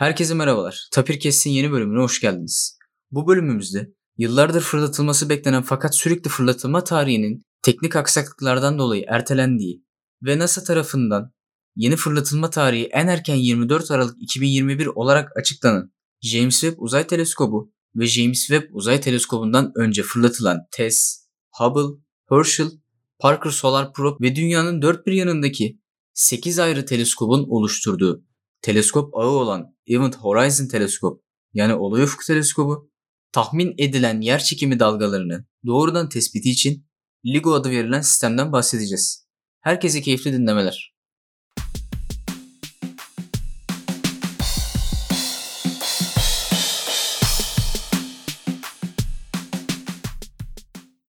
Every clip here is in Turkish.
Herkese merhabalar. Tapir Kessin yeni bölümüne hoş geldiniz. Bu bölümümüzde yıllardır fırlatılması beklenen fakat sürekli fırlatılma tarihinin teknik aksaklıklardan dolayı ertelendiği ve NASA tarafından yeni fırlatılma tarihi en erken 24 Aralık 2021 olarak açıklanan James Webb Uzay Teleskobu ve James Webb Uzay Teleskobu'ndan önce fırlatılan TESS, Hubble, Herschel, Parker Solar Probe ve dünyanın dört bir yanındaki 8 ayrı teleskobun oluşturduğu teleskop ağı olan Event Horizon Teleskop yani Olay Ufuk Teleskobu tahmin edilen yer çekimi dalgalarını doğrudan tespiti için LIGO adı verilen sistemden bahsedeceğiz. Herkese keyifli dinlemeler.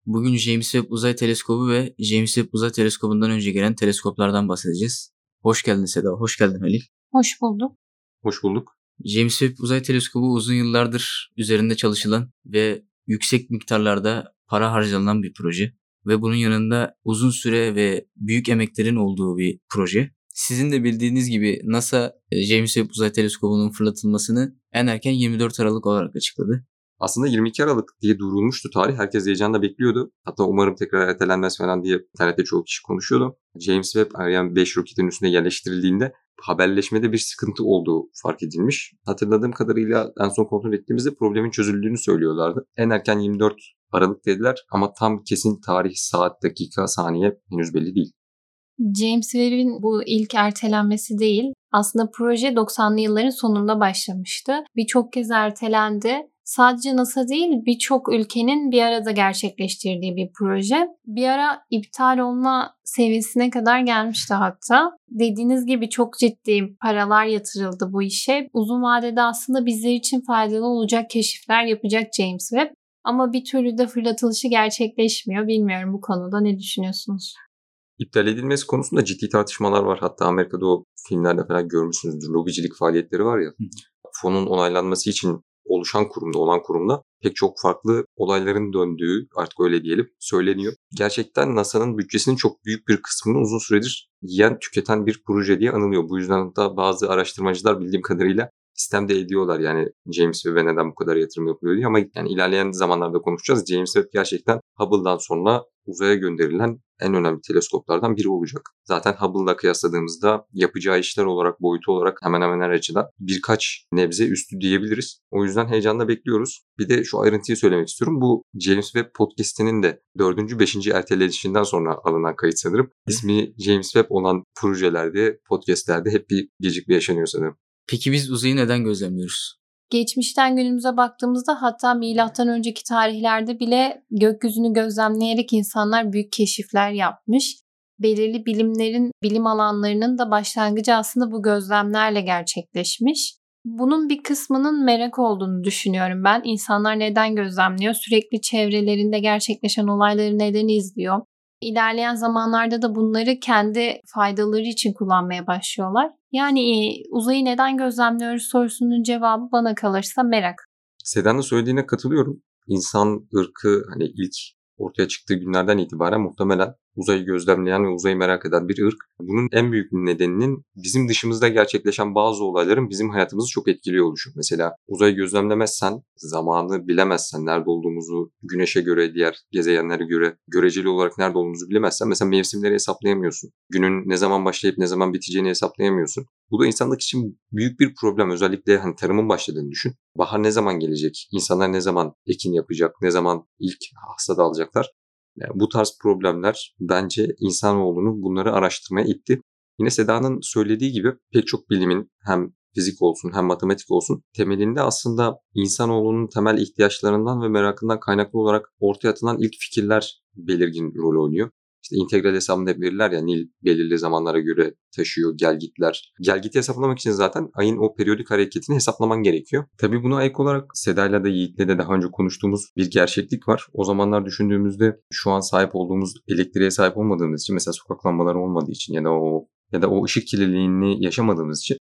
Bugün James Webb Uzay Teleskobu ve James Webb Uzay Teleskobu'ndan önce gelen teleskoplardan bahsedeceğiz. Hoş geldin Seda, hoş geldin Halil. Hoş bulduk. Hoş bulduk. James Webb Uzay Teleskobu uzun yıllardır üzerinde çalışılan ve yüksek miktarlarda para harcanan bir proje. Ve bunun yanında uzun süre ve büyük emeklerin olduğu bir proje. Sizin de bildiğiniz gibi NASA James Webb Uzay Teleskobu'nun fırlatılmasını en erken 24 Aralık olarak açıkladı. Aslında 22 Aralık diye duyurulmuştu tarih. Herkes heyecanla bekliyordu. Hatta umarım tekrar ertelenmez falan diye internette çoğu kişi konuşuyordu. James Webb Ariane 5 roketin üstüne yerleştirildiğinde haberleşmede bir sıkıntı olduğu fark edilmiş. Hatırladığım kadarıyla en son kontrol ettiğimizde problemin çözüldüğünü söylüyorlardı. En erken 24 Aralık dediler ama tam kesin tarih, saat, dakika, saniye henüz belli değil. James Webb'in bu ilk ertelenmesi değil. Aslında proje 90'lı yılların sonunda başlamıştı. Birçok kez ertelendi sadece NASA değil birçok ülkenin bir arada gerçekleştirdiği bir proje. Bir ara iptal olma seviyesine kadar gelmişti hatta. Dediğiniz gibi çok ciddi paralar yatırıldı bu işe. Uzun vadede aslında bizler için faydalı olacak keşifler yapacak James Webb. Ama bir türlü de fırlatılışı gerçekleşmiyor. Bilmiyorum bu konuda ne düşünüyorsunuz? İptal edilmesi konusunda ciddi tartışmalar var. Hatta Amerika'da o filmlerde falan görmüşsünüzdür. Lobicilik faaliyetleri var ya. Fonun onaylanması için oluşan kurumda, olan kurumda pek çok farklı olayların döndüğü artık öyle diyelim söyleniyor. Gerçekten NASA'nın bütçesinin çok büyük bir kısmını uzun süredir yiyen, tüketen bir proje diye anılıyor. Bu yüzden da bazı araştırmacılar bildiğim kadarıyla sistemde ediyorlar yani James Webb'e neden bu kadar yatırım yapılıyor diye ama yani ilerleyen zamanlarda konuşacağız. James Webb gerçekten Hubble'dan sonra uzaya gönderilen en önemli teleskoplardan biri olacak. Zaten Hubble'la kıyasladığımızda yapacağı işler olarak, boyutu olarak hemen hemen her açıdan birkaç nebze üstü diyebiliriz. O yüzden heyecanla bekliyoruz. Bir de şu ayrıntıyı söylemek istiyorum. Bu James Webb podcast'inin de 4. 5. ertelenişinden sonra alınan kayıt sanırım. İsmi James Webb olan projelerde, podcast'lerde hep bir gecikme yaşanıyor sanırım. Peki biz uzayı neden gözlemliyoruz? Geçmişten günümüze baktığımızda hatta milattan önceki tarihlerde bile gökyüzünü gözlemleyerek insanlar büyük keşifler yapmış. Belirli bilimlerin, bilim alanlarının da başlangıcı aslında bu gözlemlerle gerçekleşmiş. Bunun bir kısmının merak olduğunu düşünüyorum ben. İnsanlar neden gözlemliyor? Sürekli çevrelerinde gerçekleşen olayları neden izliyor? İlerleyen zamanlarda da bunları kendi faydaları için kullanmaya başlıyorlar. Yani uzayı neden gözlemliyoruz sorusunun cevabı bana kalırsa merak. Sedan'ın söylediğine katılıyorum. İnsan ırkı hani ilk ortaya çıktığı günlerden itibaren muhtemelen uzayı gözlemleyen ve uzayı merak eden bir ırk. Bunun en büyük nedeninin bizim dışımızda gerçekleşen bazı olayların bizim hayatımızı çok etkiliyor oluşu. Mesela uzayı gözlemlemezsen, zamanı bilemezsen, nerede olduğumuzu güneşe göre, diğer gezegenlere göre göreceli olarak nerede olduğumuzu bilemezsen mesela mevsimleri hesaplayamıyorsun. Günün ne zaman başlayıp ne zaman biteceğini hesaplayamıyorsun. Bu da insanlık için büyük bir problem. Özellikle hani tarımın başladığını düşün. Bahar ne zaman gelecek? İnsanlar ne zaman ekin yapacak? Ne zaman ilk hasat alacaklar? Bu tarz problemler bence insanoğlunu bunları araştırmaya itti. Yine Seda'nın söylediği gibi pek çok bilimin hem fizik olsun hem matematik olsun temelinde aslında insanoğlunun temel ihtiyaçlarından ve merakından kaynaklı olarak ortaya atılan ilk fikirler belirgin rol oynuyor. İşte integral hesabında hep verirler ya Nil belirli zamanlara göre taşıyor gelgitler. Gelgiti hesaplamak için zaten ayın o periyodik hareketini hesaplaman gerekiyor. Tabii buna ek olarak Seda'yla da Yiğit'le de daha önce konuştuğumuz bir gerçeklik var. O zamanlar düşündüğümüzde şu an sahip olduğumuz elektriğe sahip olmadığımız için mesela sokak lambaları olmadığı için ya da o ya da o ışık kirliliğini yaşamadığımız için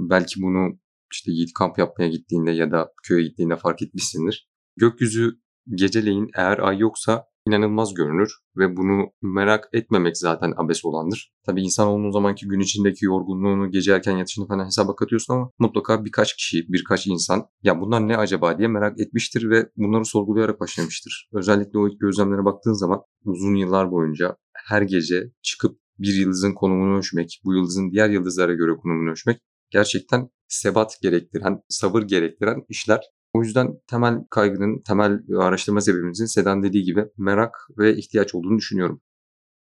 belki bunu işte Yiğit kamp yapmaya gittiğinde ya da köye gittiğinde fark etmişsindir. Gökyüzü geceleyin eğer ay yoksa inanılmaz görünür ve bunu merak etmemek zaten abes olandır. Tabii insan olduğu zamanki gün içindeki yorgunluğunu, gece erken yatışını falan hesaba katıyorsun ama mutlaka birkaç kişi, birkaç insan ya bunlar ne acaba diye merak etmiştir ve bunları sorgulayarak başlamıştır. Özellikle o ilk gözlemlere baktığın zaman uzun yıllar boyunca her gece çıkıp bir yıldızın konumunu ölçmek, bu yıldızın diğer yıldızlara göre konumunu ölçmek gerçekten sebat gerektiren, sabır gerektiren işler. O yüzden temel kaygının, temel araştırma sebebimizin Sedan dediği gibi merak ve ihtiyaç olduğunu düşünüyorum.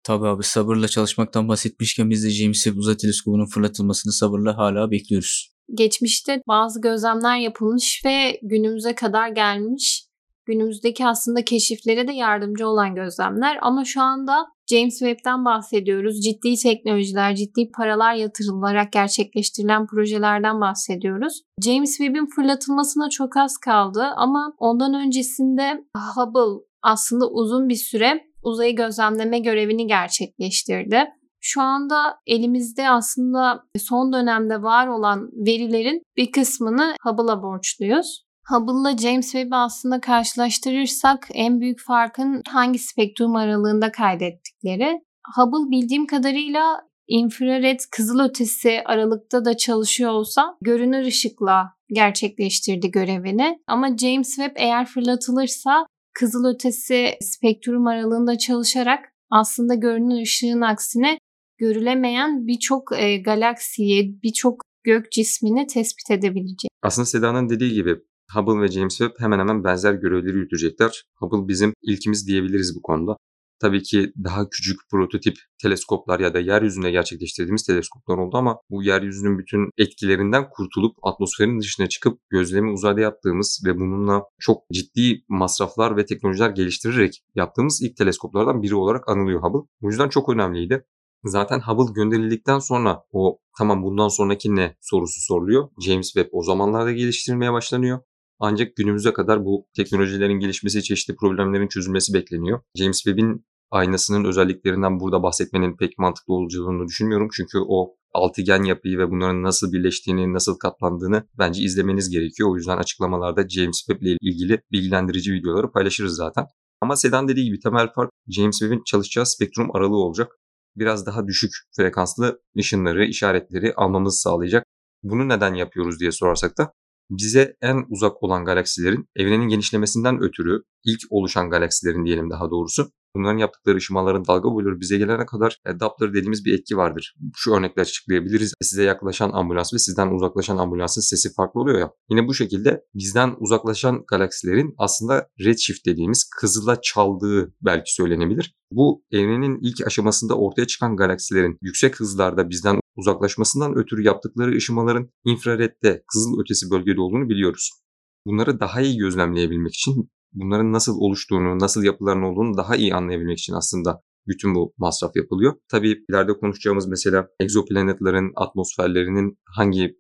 Tabii abi sabırla çalışmaktan bahsetmişken biz de James Webb Uzay Teleskobu'nun fırlatılmasını sabırla hala bekliyoruz. Geçmişte bazı gözlemler yapılmış ve günümüze kadar gelmiş. Günümüzdeki aslında keşiflere de yardımcı olan gözlemler ama şu anda James Webb'den bahsediyoruz. Ciddi teknolojiler, ciddi paralar yatırılarak gerçekleştirilen projelerden bahsediyoruz. James Webb'in fırlatılmasına çok az kaldı ama ondan öncesinde Hubble aslında uzun bir süre uzayı gözlemleme görevini gerçekleştirdi. Şu anda elimizde aslında son dönemde var olan verilerin bir kısmını Hubble'a borçluyuz. Hubble'la James Webb'i aslında karşılaştırırsak en büyük farkın hangi spektrum aralığında kaydettikleri. Hubble bildiğim kadarıyla infrared kızılötesi aralıkta da çalışıyor olsa görünür ışıkla gerçekleştirdi görevini. Ama James Webb eğer fırlatılırsa kızılötesi spektrum aralığında çalışarak aslında görünür ışığın aksine görülemeyen birçok e, galaksiyi, birçok gök cismini tespit edebilecek. Aslında Seda'nın dediği gibi Hubble ve James Webb hemen hemen benzer görevleri yürütecekler. Hubble bizim ilkimiz diyebiliriz bu konuda. Tabii ki daha küçük prototip teleskoplar ya da yeryüzünde gerçekleştirdiğimiz teleskoplar oldu ama bu yeryüzünün bütün etkilerinden kurtulup atmosferin dışına çıkıp gözlemi uzayda yaptığımız ve bununla çok ciddi masraflar ve teknolojiler geliştirerek yaptığımız ilk teleskoplardan biri olarak anılıyor Hubble. Bu yüzden çok önemliydi. Zaten Hubble gönderildikten sonra o tamam bundan sonraki ne sorusu soruluyor. James Webb o zamanlarda geliştirilmeye başlanıyor. Ancak günümüze kadar bu teknolojilerin gelişmesi, çeşitli problemlerin çözülmesi bekleniyor. James Webb'in aynasının özelliklerinden burada bahsetmenin pek mantıklı olacağını düşünmüyorum. Çünkü o altıgen yapıyı ve bunların nasıl birleştiğini, nasıl katlandığını bence izlemeniz gerekiyor. O yüzden açıklamalarda James Webb ile ilgili bilgilendirici videoları paylaşırız zaten. Ama Sedan dediği gibi temel fark James Webb'in çalışacağı spektrum aralığı olacak. Biraz daha düşük frekanslı ışınları, işaretleri almamızı sağlayacak. Bunu neden yapıyoruz diye sorarsak da bize en uzak olan galaksilerin evrenin genişlemesinden ötürü ilk oluşan galaksilerin diyelim daha doğrusu bunların yaptıkları ışımaların dalga boyları bize gelene kadar e, Doppler dediğimiz bir etki vardır. Şu örnekle açıklayabiliriz. Size yaklaşan ambulans ve sizden uzaklaşan ambulansın sesi farklı oluyor ya. Yine bu şekilde bizden uzaklaşan galaksilerin aslında redshift dediğimiz kızıla çaldığı belki söylenebilir. Bu evrenin ilk aşamasında ortaya çıkan galaksilerin yüksek hızlarda bizden uzaklaşmasından ötürü yaptıkları ışımaların infrarette, kızıl ötesi bölgede olduğunu biliyoruz. Bunları daha iyi gözlemleyebilmek için, bunların nasıl oluştuğunu, nasıl yapılarının olduğunu daha iyi anlayabilmek için aslında bütün bu masraf yapılıyor. Tabii ileride konuşacağımız mesela egzoplanetlerin atmosferlerinin hangi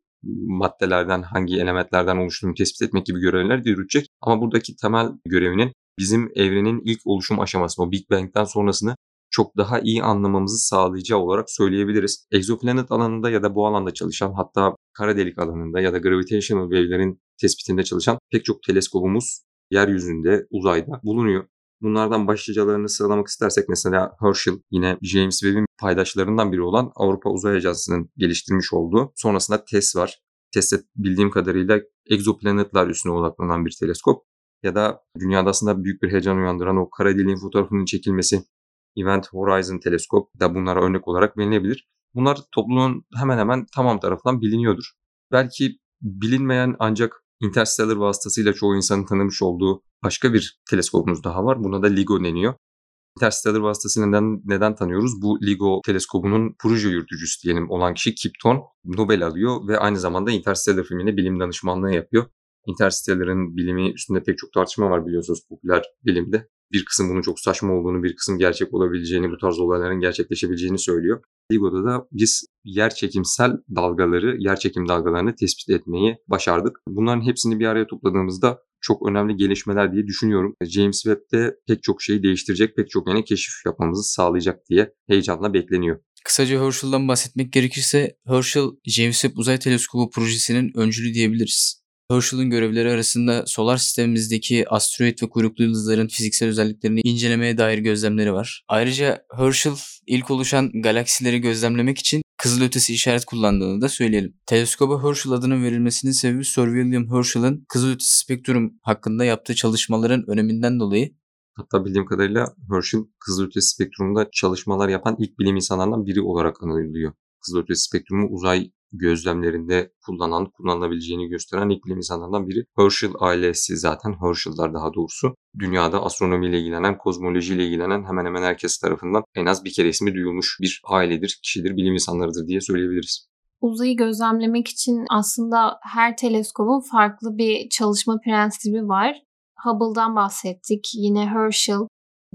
maddelerden, hangi elementlerden oluştuğunu tespit etmek gibi görevler de yürütecek. Ama buradaki temel görevinin bizim evrenin ilk oluşum aşamasını, o Big Bang'den sonrasını çok daha iyi anlamamızı sağlayacağı olarak söyleyebiliriz. Exoplanet alanında ya da bu alanda çalışan hatta kara delik alanında ya da gravitational wave'lerin tespitinde çalışan pek çok teleskobumuz yeryüzünde, uzayda bulunuyor. Bunlardan başlıcalarını sıralamak istersek mesela Herschel yine James Webb'in paydaşlarından biri olan Avrupa Uzay Ajansı'nın geliştirmiş olduğu. Sonrasında TESS var. TESS bildiğim kadarıyla egzoplanetler üstüne odaklanan bir teleskop. Ya da dünyada aslında büyük bir heyecan uyandıran o kara deliğin fotoğrafının çekilmesi Event Horizon Teleskop da bunlara örnek olarak verilebilir. Bunlar toplumun hemen hemen tamam tarafından biliniyordur. Belki bilinmeyen ancak Interstellar vasıtasıyla çoğu insanın tanımış olduğu başka bir teleskopumuz daha var. Buna da LIGO deniyor. Interstellar vasıtasıyla neden, neden tanıyoruz? Bu LIGO teleskobunun proje yürütücüsü diyelim olan kişi Kip Thorne Nobel alıyor ve aynı zamanda Interstellar filmine bilim danışmanlığı yapıyor. Interstellar'ın bilimi üstünde pek çok tartışma var biliyorsunuz popüler bilimde bir kısım bunun çok saçma olduğunu, bir kısım gerçek olabileceğini, bu tarz olayların gerçekleşebileceğini söylüyor. LIGO'da da biz yer çekimsel dalgaları, yer çekim dalgalarını tespit etmeyi başardık. Bunların hepsini bir araya topladığımızda çok önemli gelişmeler diye düşünüyorum. James Webb'de pek çok şeyi değiştirecek, pek çok yeni keşif yapmamızı sağlayacak diye heyecanla bekleniyor. Kısaca Herschel'dan bahsetmek gerekirse Herschel James Webb Uzay Teleskobu projesinin öncülü diyebiliriz. Herschel'ın görevleri arasında solar sistemimizdeki asteroid ve kuyruklu yıldızların fiziksel özelliklerini incelemeye dair gözlemleri var. Ayrıca Herschel ilk oluşan galaksileri gözlemlemek için kızılötesi işaret kullandığını da söyleyelim. Teleskoba Herschel adının verilmesinin sebebi Sir William Herschel'ın kızılötesi spektrum hakkında yaptığı çalışmaların öneminden dolayı Hatta bildiğim kadarıyla Herschel kızılötesi spektrumunda çalışmalar yapan ilk bilim insanlarından biri olarak anılıyor. Kızılötesi spektrumu uzay gözlemlerinde kullanan, kullanılabileceğini gösteren ilk bilim insanlarından biri. Herschel ailesi zaten, Herschel'lar daha doğrusu. Dünyada astronomiyle ilgilenen, kozmolojiyle ilgilenen hemen hemen herkes tarafından en az bir kere ismi duyulmuş bir ailedir, kişidir, bilim insanlarıdır diye söyleyebiliriz. Uzayı gözlemlemek için aslında her teleskobun farklı bir çalışma prensibi var. Hubble'dan bahsettik. Yine Herschel,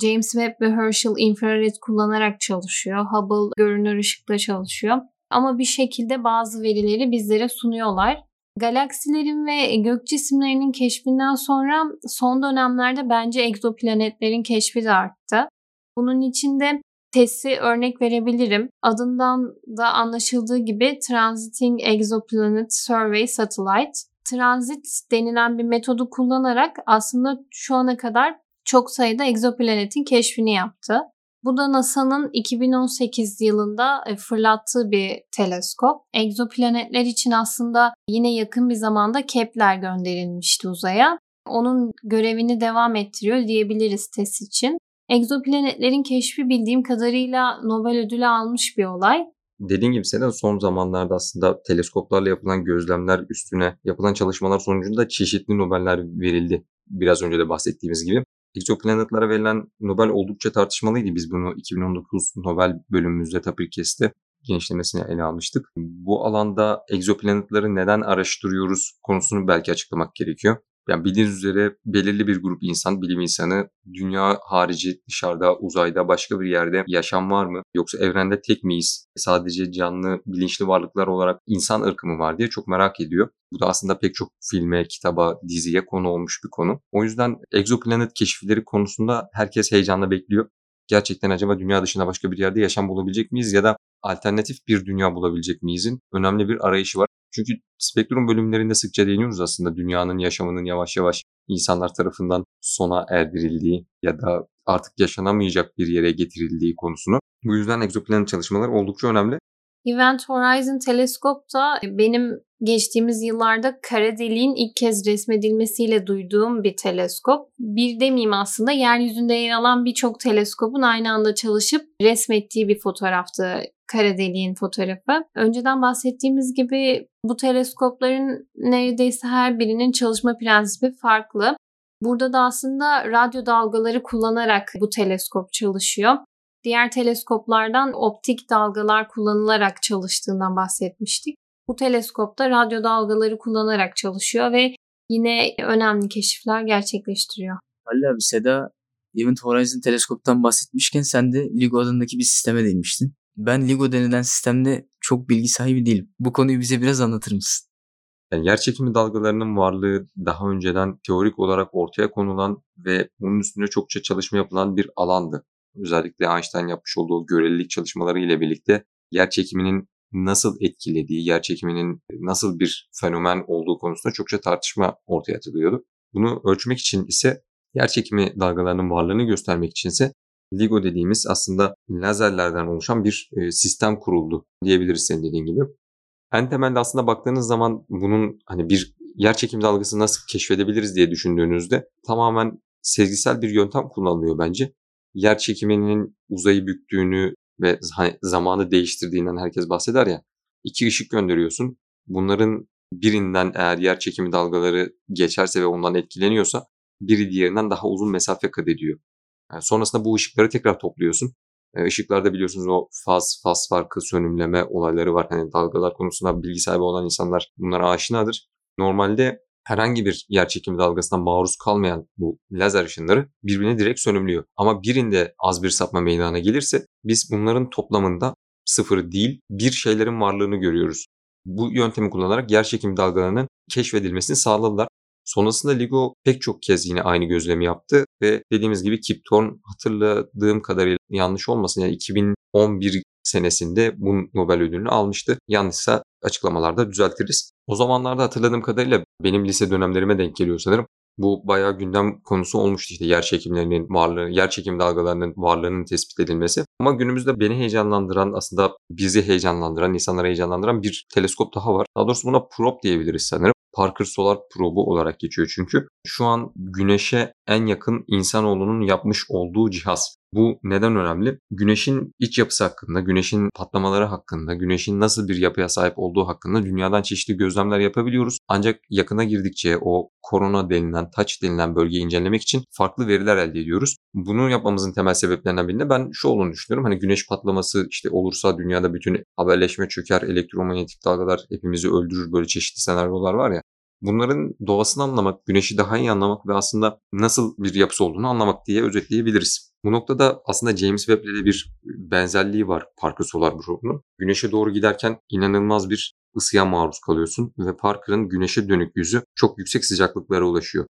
James Webb ve Herschel infrared kullanarak çalışıyor. Hubble görünür ışıkla çalışıyor. Ama bir şekilde bazı verileri bizlere sunuyorlar. Galaksilerin ve gök cisimlerinin keşfinden sonra son dönemlerde bence egzoplanetlerin keşfi de arttı. Bunun için de TES'i örnek verebilirim. Adından da anlaşıldığı gibi Transiting Exoplanet Survey Satellite. Transit denilen bir metodu kullanarak aslında şu ana kadar çok sayıda egzoplanetin keşfini yaptı. Bu da NASA'nın 2018 yılında e, fırlattığı bir teleskop. Egzoplanetler için aslında yine yakın bir zamanda Kepler gönderilmişti uzaya. Onun görevini devam ettiriyor diyebiliriz TESS için. Egzoplanetlerin keşfi bildiğim kadarıyla Nobel ödülü almış bir olay. Dediğim gibi senin son zamanlarda aslında teleskoplarla yapılan gözlemler üstüne yapılan çalışmalar sonucunda çeşitli Nobeller verildi. Biraz önce de bahsettiğimiz gibi. Exoplanetlara verilen Nobel oldukça tartışmalıydı. Biz bunu 2019 Nobel bölümümüzde Tapirkes'te genişlemesine ele almıştık. Bu alanda egzoplanetleri neden araştırıyoruz konusunu belki açıklamak gerekiyor. Yani bildiğiniz üzere belirli bir grup insan, bilim insanı dünya harici dışarıda, uzayda başka bir yerde yaşam var mı? Yoksa evrende tek miyiz? Sadece canlı, bilinçli varlıklar olarak insan ırkı mı var diye çok merak ediyor. Bu da aslında pek çok filme, kitaba, diziye konu olmuş bir konu. O yüzden egzoplanet keşifleri konusunda herkes heyecanla bekliyor. Gerçekten acaba dünya dışında başka bir yerde yaşam bulabilecek miyiz ya da alternatif bir dünya bulabilecek miyizin önemli bir arayışı var. Çünkü spektrum bölümlerinde sıkça değiniyoruz aslında dünyanın yaşamının yavaş yavaş insanlar tarafından sona erdirildiği ya da artık yaşanamayacak bir yere getirildiği konusunu. Bu yüzden egzoplanet çalışmaları oldukça önemli. Event Horizon Teleskop da benim geçtiğimiz yıllarda kara deliğin ilk kez resmedilmesiyle duyduğum bir teleskop. Bir demeyeyim aslında yeryüzünde yer alan birçok teleskopun aynı anda çalışıp resmettiği bir fotoğraftı kara deliğin fotoğrafı. Önceden bahsettiğimiz gibi bu teleskopların neredeyse her birinin çalışma prensibi farklı. Burada da aslında radyo dalgaları kullanarak bu teleskop çalışıyor. Diğer teleskoplardan optik dalgalar kullanılarak çalıştığından bahsetmiştik. Bu teleskopta radyo dalgaları kullanarak çalışıyor ve yine önemli keşifler gerçekleştiriyor. Halil abi Seda Event Horizon teleskoptan bahsetmişken sen de LIGO adındaki bir sisteme değinmiştin. Ben LIGO denilen sistemde çok bilgi sahibi değilim. Bu konuyu bize biraz anlatır mısın? Yani yer çekimi dalgalarının varlığı daha önceden teorik olarak ortaya konulan ve bunun üstünde çokça çalışma yapılan bir alandı. Özellikle Einstein yapmış olduğu görelilik çalışmaları ile birlikte yer çekiminin nasıl etkilediği, yer çekiminin nasıl bir fenomen olduğu konusunda çokça tartışma ortaya atılıyordu. Bunu ölçmek için ise yer çekimi dalgalarının varlığını göstermek için ise LIGO dediğimiz aslında lazerlerden oluşan bir e, sistem kuruldu diyebiliriz senin dediğin gibi. En temelde aslında baktığınız zaman bunun hani bir yer çekim dalgası nasıl keşfedebiliriz diye düşündüğünüzde tamamen sezgisel bir yöntem kullanılıyor bence. Yer çekiminin uzayı büktüğünü ve hani zamanı değiştirdiğinden herkes bahseder ya. İki ışık gönderiyorsun. Bunların birinden eğer yer çekimi dalgaları geçerse ve ondan etkileniyorsa biri diğerinden daha uzun mesafe kat ediyor. Yani sonrasında bu ışıkları tekrar topluyorsun. E, ışıklarda biliyorsunuz o faz, faz farkı, sönümleme olayları var. Hani dalgalar konusunda bilgi sahibi olan insanlar bunlara aşinadır. Normalde herhangi bir yer çekimi dalgasına maruz kalmayan bu lazer ışınları birbirine direkt sönümlüyor. Ama birinde az bir sapma meydana gelirse biz bunların toplamında sıfır değil bir şeylerin varlığını görüyoruz. Bu yöntemi kullanarak yer çekimi dalgalarının keşfedilmesini sağladılar. Sonrasında LIGO pek çok kez yine aynı gözlemi yaptı ve dediğimiz gibi Kip Thorne hatırladığım kadarıyla yanlış olmasın yani 2011 senesinde bu Nobel ödülünü almıştı. Yanlışsa açıklamalarda düzeltiriz. O zamanlarda hatırladığım kadarıyla benim lise dönemlerime denk geliyor sanırım. Bu bayağı gündem konusu olmuştu işte yer çekimlerinin varlığı, yer çekim dalgalarının varlığının tespit edilmesi. Ama günümüzde beni heyecanlandıran aslında bizi heyecanlandıran, insanları heyecanlandıran bir teleskop daha var. Daha doğrusu buna probe diyebiliriz sanırım. Parker Solar Probe'u olarak geçiyor çünkü. Şu an güneşe en yakın insanoğlunun yapmış olduğu cihaz. Bu neden önemli? Güneşin iç yapısı hakkında, güneşin patlamaları hakkında, güneşin nasıl bir yapıya sahip olduğu hakkında dünyadan çeşitli gözlemler yapabiliyoruz. Ancak yakına girdikçe o korona denilen, taç denilen bölgeyi incelemek için farklı veriler elde ediyoruz. Bunu yapmamızın temel sebeplerinden birinde ben şu olduğunu düşünüyorum. Hani güneş patlaması işte olursa dünyada bütün haberleşme çöker, elektromanyetik dalgalar hepimizi öldürür böyle çeşitli senaryolar var ya. Bunların doğasını anlamak, güneşi daha iyi anlamak ve aslında nasıl bir yapısı olduğunu anlamak diye özetleyebiliriz. Bu noktada aslında James Webb ile bir benzerliği var Parker Solar Probe'nun. Güneşe doğru giderken inanılmaz bir ısıya maruz kalıyorsun ve Parker'ın güneşe dönük yüzü çok yüksek sıcaklıklara ulaşıyor.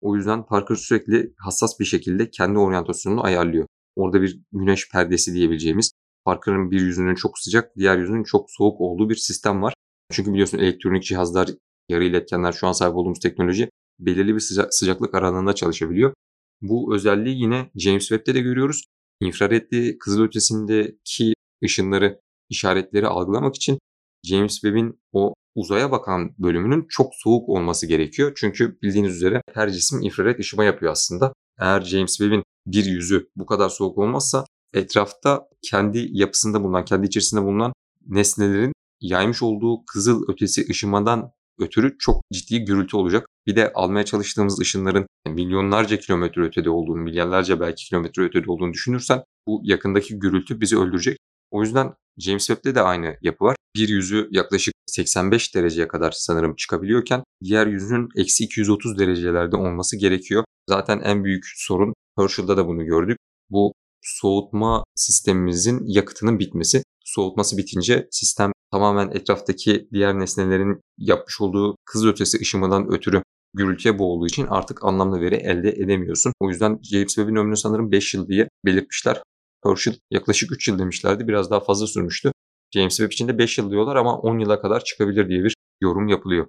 O yüzden Parker sürekli hassas bir şekilde kendi oryantasyonunu ayarlıyor. Orada bir güneş perdesi diyebileceğimiz Parker'ın bir yüzünün çok sıcak, diğer yüzünün çok soğuk olduğu bir sistem var. Çünkü biliyorsun elektronik cihazlar, yarı iletkenler şu an sahip olduğumuz teknoloji belirli bir sıcak, sıcaklık aralığında çalışabiliyor. Bu özelliği yine James Webb'te de görüyoruz. İnfraredli kızılötesindeki ışınları, işaretleri algılamak için James Webb'in o uzaya bakan bölümünün çok soğuk olması gerekiyor. Çünkü bildiğiniz üzere her cisim infrared ışıma yapıyor aslında. Eğer James Webb'in bir yüzü bu kadar soğuk olmazsa etrafta kendi yapısında bulunan, kendi içerisinde bulunan nesnelerin yaymış olduğu kızıl ötesi ışımadan ötürü çok ciddi gürültü olacak. Bir de almaya çalıştığımız ışınların milyonlarca kilometre ötede olduğunu, milyarlarca belki kilometre ötede olduğunu düşünürsen bu yakındaki gürültü bizi öldürecek. O yüzden James Webb'de de aynı yapı var. Bir yüzü yaklaşık 85 dereceye kadar sanırım çıkabiliyorken diğer yüzünün eksi 230 derecelerde olması gerekiyor. Zaten en büyük sorun Herschel'da da bunu gördük. Bu soğutma sistemimizin yakıtının bitmesi. Soğutması bitince sistem tamamen etraftaki diğer nesnelerin yapmış olduğu kızılötesi ışımadan ötürü gürültüye boğulduğu için artık anlamlı veri elde edemiyorsun. O yüzden James Webb'in ömrünü sanırım 5 yıl diye belirtmişler. Herschel yaklaşık 3 yıl demişlerdi. Biraz daha fazla sürmüştü. James Webb için de 5 yıl diyorlar ama 10 yıla kadar çıkabilir diye bir yorum yapılıyor.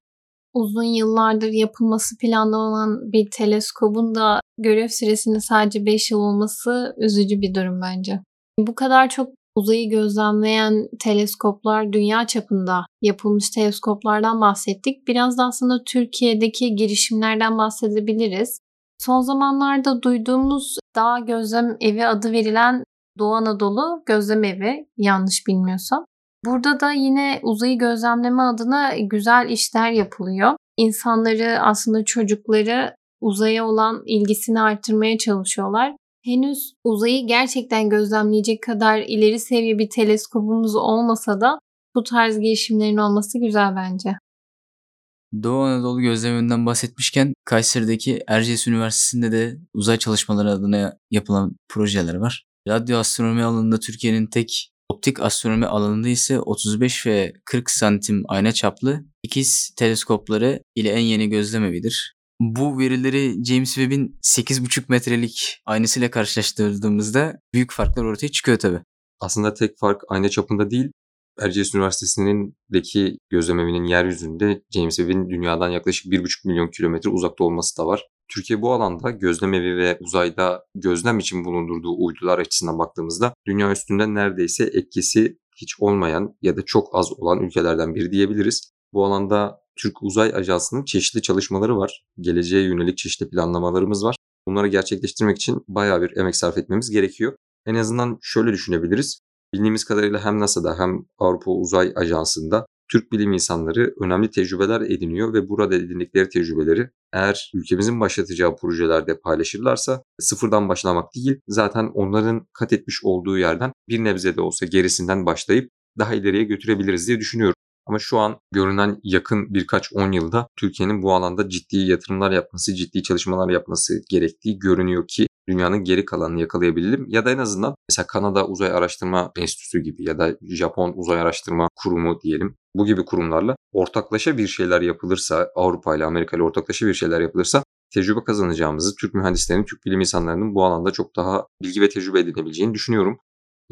Uzun yıllardır yapılması planlanan bir teleskobun da görev süresinin sadece 5 yıl olması üzücü bir durum bence. Bu kadar çok uzayı gözlemleyen teleskoplar dünya çapında yapılmış teleskoplardan bahsettik. Biraz da aslında Türkiye'deki girişimlerden bahsedebiliriz. Son zamanlarda duyduğumuz Dağ Gözlem Evi adı verilen Doğu Anadolu Gözlem Evi yanlış bilmiyorsam. Burada da yine uzayı gözlemleme adına güzel işler yapılıyor. İnsanları aslında çocukları uzaya olan ilgisini artırmaya çalışıyorlar henüz uzayı gerçekten gözlemleyecek kadar ileri seviye bir teleskopumuz olmasa da bu tarz girişimlerin olması güzel bence. Doğu Anadolu gözleminden bahsetmişken Kayseri'deki Erciyes Üniversitesi'nde de uzay çalışmaları adına yapılan projeler var. Radyo astronomi alanında Türkiye'nin tek optik astronomi alanında ise 35 ve 40 santim ayna çaplı ikiz teleskopları ile en yeni gözlemevidir. Bu verileri James Webb'in 8,5 metrelik aynasıyla karşılaştırdığımızda büyük farklar ortaya çıkıyor tabi. Aslında tek fark ayna çapında değil, Erciyes Üniversitesi'ndeki gözlemevinin yeryüzünde James Webb'in dünyadan yaklaşık 1,5 milyon kilometre uzakta olması da var. Türkiye bu alanda gözlemevi ve uzayda gözlem için bulundurduğu uydular açısından baktığımızda dünya üstünde neredeyse etkisi hiç olmayan ya da çok az olan ülkelerden biri diyebiliriz. Bu alanda Türk Uzay Ajansı'nın çeşitli çalışmaları var. Geleceğe yönelik çeşitli planlamalarımız var. Bunları gerçekleştirmek için bayağı bir emek sarf etmemiz gerekiyor. En azından şöyle düşünebiliriz. Bildiğimiz kadarıyla hem NASA'da hem Avrupa Uzay Ajansı'nda Türk bilim insanları önemli tecrübeler ediniyor ve burada edindikleri tecrübeleri eğer ülkemizin başlatacağı projelerde paylaşırlarsa sıfırdan başlamak değil zaten onların kat etmiş olduğu yerden bir nebze de olsa gerisinden başlayıp daha ileriye götürebiliriz diye düşünüyorum. Ama şu an görünen yakın birkaç 10 yılda Türkiye'nin bu alanda ciddi yatırımlar yapması, ciddi çalışmalar yapması gerektiği görünüyor ki dünyanın geri kalanını yakalayabilirim. Ya da en azından mesela Kanada Uzay Araştırma Enstitüsü gibi ya da Japon Uzay Araştırma Kurumu diyelim. Bu gibi kurumlarla ortaklaşa bir şeyler yapılırsa, Avrupa ile Amerika ile ortaklaşa bir şeyler yapılırsa tecrübe kazanacağımızı, Türk mühendislerinin, Türk bilim insanlarının bu alanda çok daha bilgi ve tecrübe edinebileceğini düşünüyorum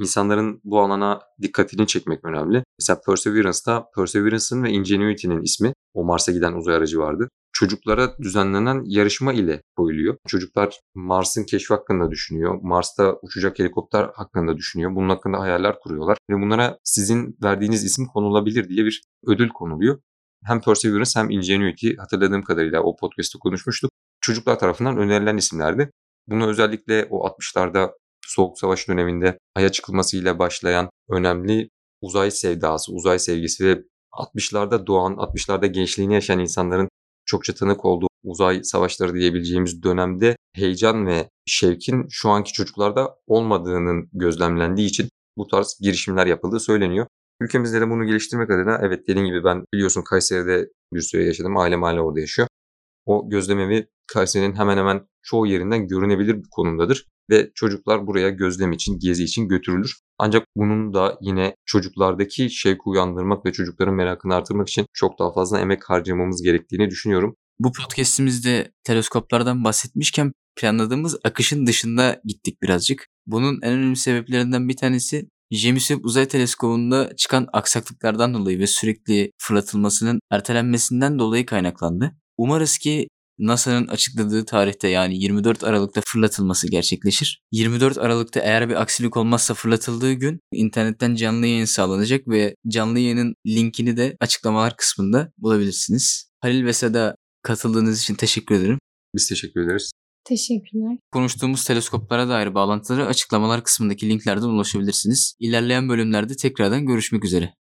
insanların bu alana dikkatini çekmek önemli. Mesela Perseverance'da Perseverance'ın ve Ingenuity'nin ismi o Mars'a giden uzay aracı vardı. çocuklara düzenlenen yarışma ile koyuluyor. Çocuklar Mars'ın keşfi hakkında düşünüyor. Mars'ta uçacak helikopter hakkında düşünüyor. Bunun hakkında hayaller kuruyorlar. Ve bunlara sizin verdiğiniz isim konulabilir diye bir ödül konuluyor. Hem Perseverance hem Ingenuity hatırladığım kadarıyla o podcast'te konuşmuştuk. Çocuklar tarafından önerilen isimlerdi. Bunu özellikle o 60'larda Soğuk Savaş döneminde Ay'a çıkılmasıyla başlayan önemli uzay sevdası, uzay sevgisi ve 60'larda doğan, 60'larda gençliğini yaşayan insanların çokça tanık olduğu uzay savaşları diyebileceğimiz dönemde heyecan ve şevkin şu anki çocuklarda olmadığının gözlemlendiği için bu tarz girişimler yapıldığı söyleniyor. Ülkemizde de bunu geliştirmek adına evet dediğim gibi ben biliyorsun Kayseri'de bir süre yaşadım. Ailem hala orada yaşıyor. O gözlemevi Kayseri'nin hemen hemen çoğu yerinden görünebilir bir konumdadır ve çocuklar buraya gözlem için, gezi için götürülür. Ancak bunun da yine çocuklardaki şevki uyandırmak ve çocukların merakını artırmak için çok daha fazla emek harcamamız gerektiğini düşünüyorum. Bu podcastimizde teleskoplardan bahsetmişken planladığımız akışın dışında gittik birazcık. Bunun en önemli sebeplerinden bir tanesi James Webb Uzay Teleskobu'nda çıkan aksaklıklardan dolayı ve sürekli fırlatılmasının ertelenmesinden dolayı kaynaklandı. Umarız ki NASA'nın açıkladığı tarihte yani 24 Aralık'ta fırlatılması gerçekleşir. 24 Aralık'ta eğer bir aksilik olmazsa fırlatıldığı gün internetten canlı yayın sağlanacak ve canlı yayının linkini de açıklamalar kısmında bulabilirsiniz. Halil ve Seda katıldığınız için teşekkür ederim. Biz teşekkür ederiz. Teşekkürler. Konuştuğumuz teleskoplara dair bağlantıları açıklamalar kısmındaki linklerden ulaşabilirsiniz. İlerleyen bölümlerde tekrardan görüşmek üzere.